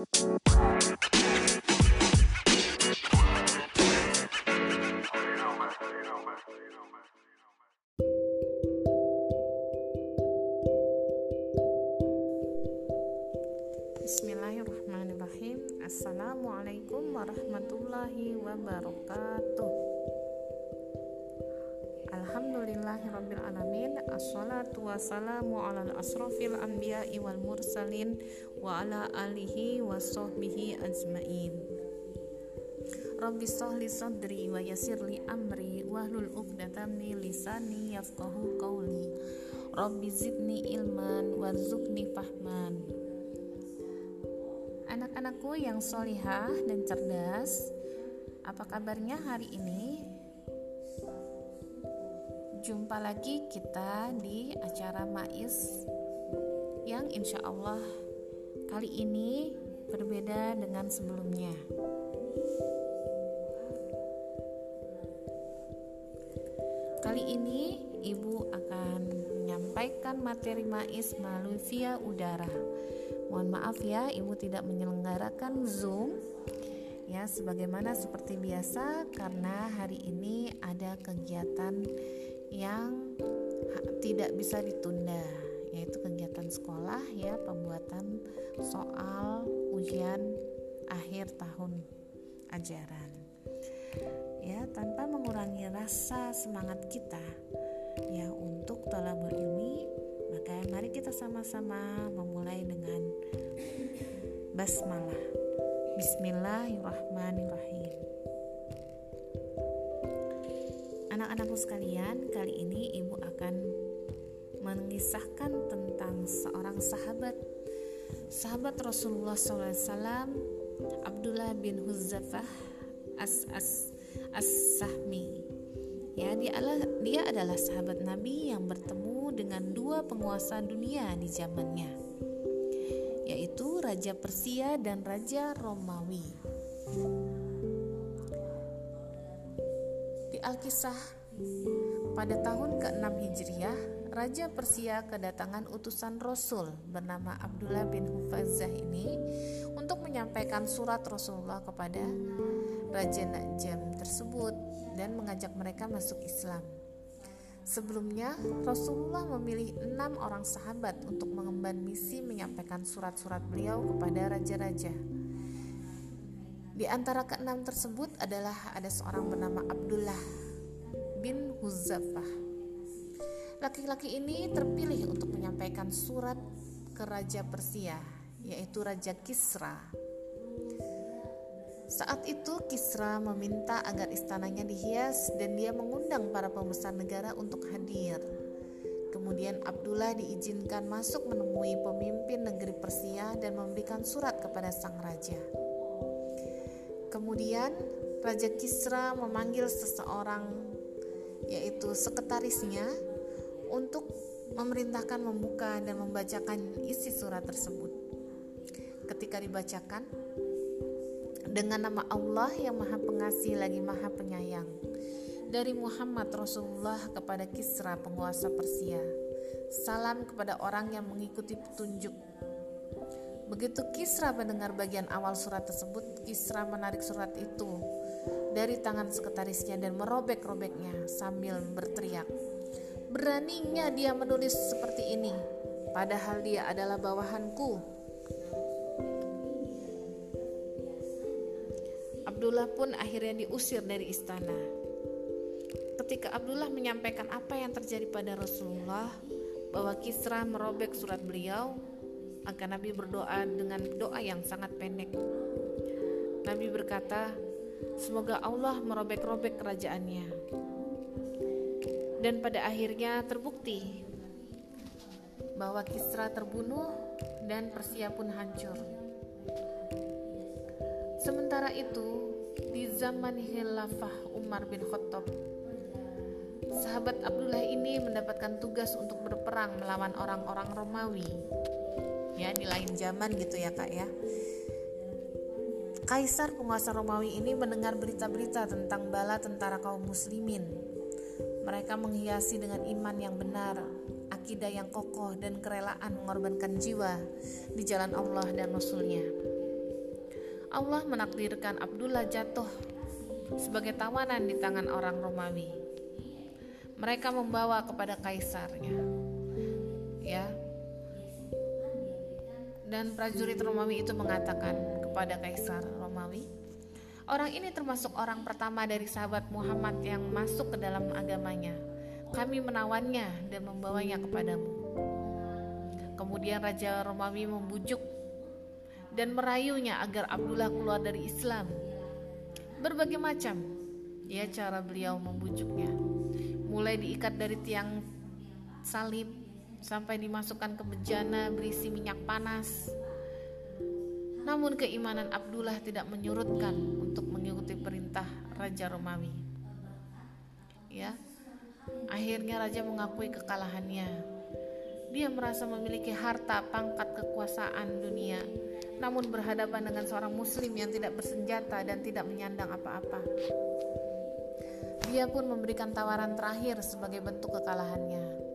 Bismillahirrahmanirrahim Alhamdulillahirrabbilalamin. Assalatu wassalamu ala asrafil anbiya'i wal mursalin Wa ala alihi wa sahbihi ajmain. Rabbi sahli sadri wa yasirli amri Wahlul uqdatam lisani yafqahu qawli. Rabbi zidni ilman warzuqni fahman. Anak-anakku yang solihah dan cerdas, apa kabarnya hari ini? Jumpa lagi kita di acara Mais yang insya Allah kali ini berbeda dengan sebelumnya. Kali ini Ibu akan menyampaikan materi Mais melalui via udara Mohon maaf ya, Ibu tidak menyelenggarakan Zoom ya sebagaimana seperti biasa karena hari ini ada kegiatan yang tidak bisa ditunda yaitu kegiatan sekolah ya pembuatan soal ujian akhir tahun ajaran ya tanpa mengurangi rasa semangat kita ya untuk talabul ilmi maka mari kita sama-sama memulai dengan basmalah. Bismillahirrahmanirrahim. Anak-anakku sekalian, kali ini ibu akan mengisahkan tentang seorang sahabat sahabat Rasulullah SAW Abdullah bin Huzzafah as as as sahmi ya dia adalah dia adalah sahabat Nabi yang bertemu dengan dua penguasa dunia di zamannya, yaitu Raja Persia dan Raja Romawi. Alkisah, pada tahun ke-6 Hijriah, Raja Persia kedatangan utusan Rasul bernama Abdullah bin Hufazah ini untuk menyampaikan surat Rasulullah kepada Raja Najam tersebut dan mengajak mereka masuk Islam. Sebelumnya, Rasulullah memilih enam orang sahabat untuk mengemban misi menyampaikan surat-surat beliau kepada raja-raja. Di antara keenam tersebut adalah ada seorang bernama Abdullah bin Huzafah. Laki-laki ini terpilih untuk menyampaikan surat ke Raja Persia, yaitu Raja Kisra. Saat itu Kisra meminta agar istananya dihias dan dia mengundang para pembesar negara untuk hadir. Kemudian Abdullah diizinkan masuk menemui pemimpin negeri Persia dan memberikan surat kepada sang raja. Kemudian Raja Kisra memanggil seseorang yaitu sekretarisnya untuk memerintahkan membuka dan membacakan isi surat tersebut. Ketika dibacakan, dengan nama Allah yang Maha Pengasih lagi Maha Penyayang. Dari Muhammad Rasulullah kepada Kisra penguasa Persia. Salam kepada orang yang mengikuti petunjuk. Begitu Kisra mendengar bagian awal surat tersebut, Kisra menarik surat itu dari tangan sekretarisnya dan merobek-robeknya sambil berteriak. Beraninya dia menulis seperti ini, padahal dia adalah bawahanku Abdullah pun akhirnya diusir dari istana. Ketika Abdullah menyampaikan apa yang terjadi pada Rasulullah, bahwa Kisra merobek surat beliau, maka Nabi berdoa dengan doa yang sangat pendek. Nabi berkata, "Semoga Allah merobek-robek kerajaannya." Dan pada akhirnya terbukti bahwa Kisra terbunuh dan Persia pun hancur. Sementara itu, di zaman khilafah Umar bin Khattab. Sahabat Abdullah ini mendapatkan tugas untuk berperang melawan orang-orang Romawi. Ya, di lain zaman gitu ya, Kak ya. Kaisar penguasa Romawi ini mendengar berita-berita tentang bala tentara kaum muslimin. Mereka menghiasi dengan iman yang benar, akidah yang kokoh dan kerelaan mengorbankan jiwa di jalan Allah dan Rasulnya. nya Allah menakdirkan Abdullah jatuh sebagai tawanan di tangan orang Romawi. Mereka membawa kepada kaisarnya. Ya. Dan prajurit Romawi itu mengatakan kepada kaisar Romawi, Orang ini termasuk orang pertama dari sahabat Muhammad yang masuk ke dalam agamanya. Kami menawannya dan membawanya kepadamu. Kemudian Raja Romawi membujuk dan merayunya agar Abdullah keluar dari Islam. Berbagai macam ya cara beliau membujuknya. Mulai diikat dari tiang salib sampai dimasukkan ke bejana berisi minyak panas namun keimanan Abdullah tidak menyurutkan untuk mengikuti perintah Raja Romawi. Ya. Akhirnya raja mengakui kekalahannya. Dia merasa memiliki harta, pangkat, kekuasaan dunia, namun berhadapan dengan seorang muslim yang tidak bersenjata dan tidak menyandang apa-apa. Dia pun memberikan tawaran terakhir sebagai bentuk kekalahannya.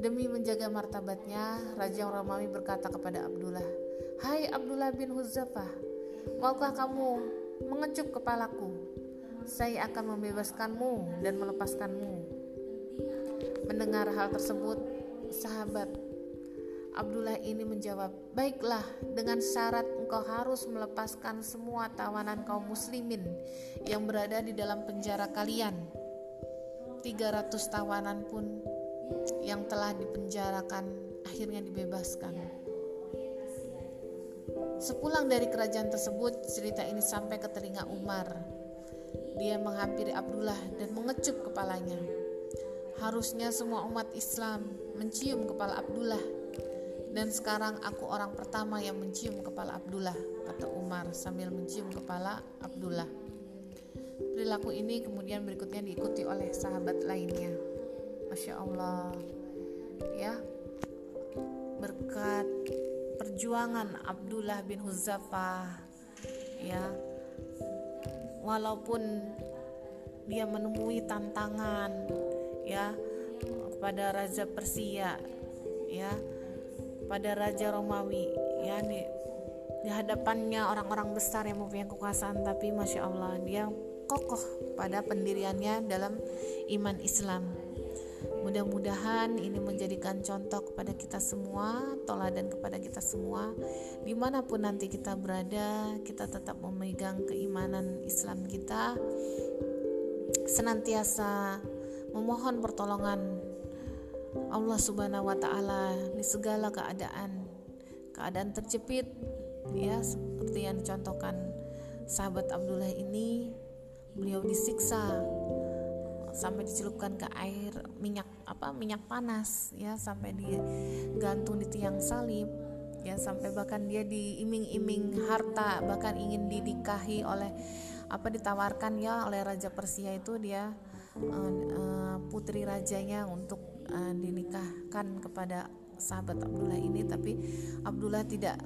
Demi menjaga martabatnya, Raja Romawi berkata kepada Abdullah, Hai Abdullah bin Huzzafah, maukah kamu mengecup kepalaku? Saya akan membebaskanmu dan melepaskanmu. Mendengar hal tersebut, sahabat Abdullah ini menjawab, Baiklah, dengan syarat engkau harus melepaskan semua tawanan kaum muslimin yang berada di dalam penjara kalian. 300 tawanan pun yang telah dipenjarakan akhirnya dibebaskan. Sepulang dari kerajaan tersebut, cerita ini sampai ke telinga Umar. Dia menghampiri Abdullah dan mengecup kepalanya. Harusnya semua umat Islam mencium kepala Abdullah. Dan sekarang aku orang pertama yang mencium kepala Abdullah, kata Umar sambil mencium kepala Abdullah. Perilaku ini kemudian berikutnya diikuti oleh sahabat lainnya. Masya Allah. Ya. Berkat perjuangan Abdullah bin Huzafa ya. Walaupun dia menemui tantangan ya kepada raja Persia ya pada raja Romawi ya di, di hadapannya orang-orang besar yang mempunyai kekuasaan tapi masya Allah dia kokoh pada pendiriannya dalam iman Islam Mudah-mudahan ini menjadikan contoh kepada kita semua, toladan kepada kita semua, di mana pun nanti kita berada, kita tetap memegang keimanan Islam kita, senantiasa memohon pertolongan Allah Subhanahu wa Ta'ala di segala keadaan, keadaan terjepit, ya, seperti yang dicontohkan sahabat Abdullah ini, beliau disiksa sampai dicelupkan ke air minyak apa minyak panas ya sampai digantung di tiang salib ya sampai bahkan dia diiming-iming harta bahkan ingin dinikahi oleh apa ditawarkan ya oleh raja Persia itu dia uh, uh, putri rajanya untuk uh, dinikahkan kepada sahabat Abdullah ini. Tapi Abdullah tidak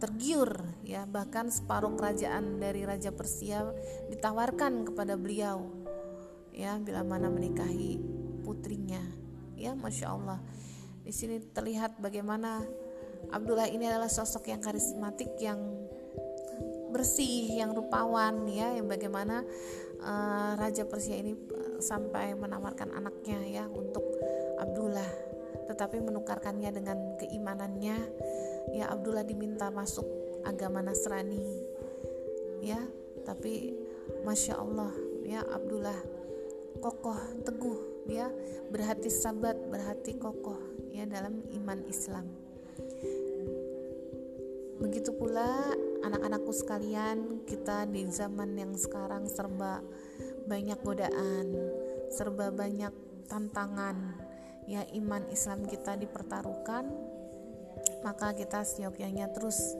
tergiur ya bahkan separuh kerajaan dari raja Persia ditawarkan kepada beliau ya bila mana menikahi putrinya. Ya masya Allah. Di sini terlihat bagaimana Abdullah ini adalah sosok yang karismatik yang bersih yang rupawan ya yang bagaimana uh, Raja Persia ini uh, sampai menawarkan anaknya ya untuk Abdullah. Tetapi menukarkannya dengan keimanannya. Ya Abdullah diminta masuk agama Nasrani. Ya tapi masya Allah ya Abdullah kokoh teguh ya. Berhati sabat berhati kokoh ya dalam iman Islam. Begitu pula anak-anakku sekalian kita di zaman yang sekarang serba banyak godaan serba banyak tantangan ya iman Islam kita dipertaruhkan maka kita seyogyanya terus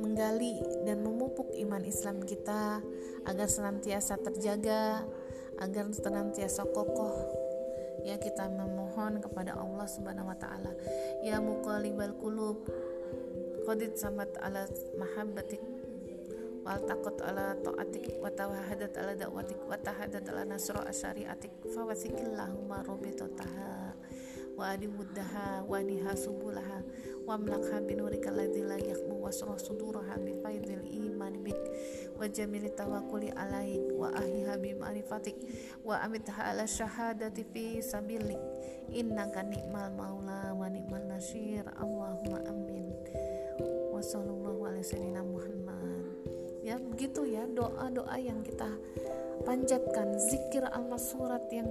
menggali dan memupuk iman Islam kita agar senantiasa terjaga agar senantiasa kokoh. Ya kita memohon kepada Allah Subhanahu wa taala. Ya muqallibal qulub qadid samat ala mahabbatik wal taqat ala taatik wa tawahadat ala da'watik wa tahadat ala nasra asyariatik wasikillahumma rabbitataha wa adimuddaha wa niha subulaha binurika la yakhbu wasrah suduraha bi faidil iman bik wa jamil tawakkuli alaik wa ahliha bi ma'rifatik wa amitha ala syahadati fi sabilik. Innaka ni'mal maula wa ni'mal nasir. Allahumma amin. Wa sallallahu alaihi wasallam Muhammad. Ya begitu ya doa-doa yang kita panjatkan. Zikir al-masurat yang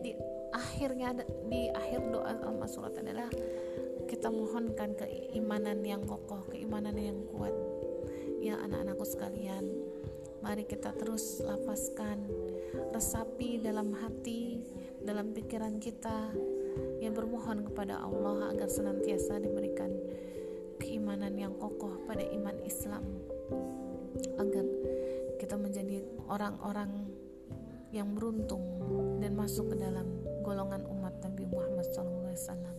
di akhirnya di akhir doa al-masurat adalah kita mohonkan keimanan yang kokoh, keimanan yang kuat. Ya anak-anakku sekalian, mari kita terus lapaskan, resapi dalam hati, dalam pikiran kita, yang bermohon kepada Allah agar senantiasa diberikan keimanan yang kokoh pada iman Islam, agar kita menjadi orang-orang yang beruntung dan masuk ke dalam golongan umat Nabi Muhammad SAW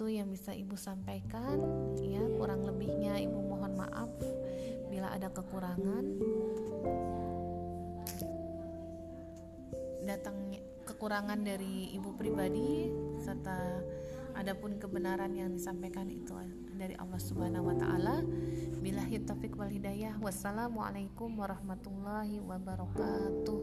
itu yang bisa ibu sampaikan ya kurang lebihnya ibu mohon maaf bila ada kekurangan datang kekurangan dari ibu pribadi serta adapun kebenaran yang disampaikan itu dari Allah Subhanahu wa taala. Billahi taufik wal hidayah. Wassalamualaikum warahmatullahi wabarakatuh.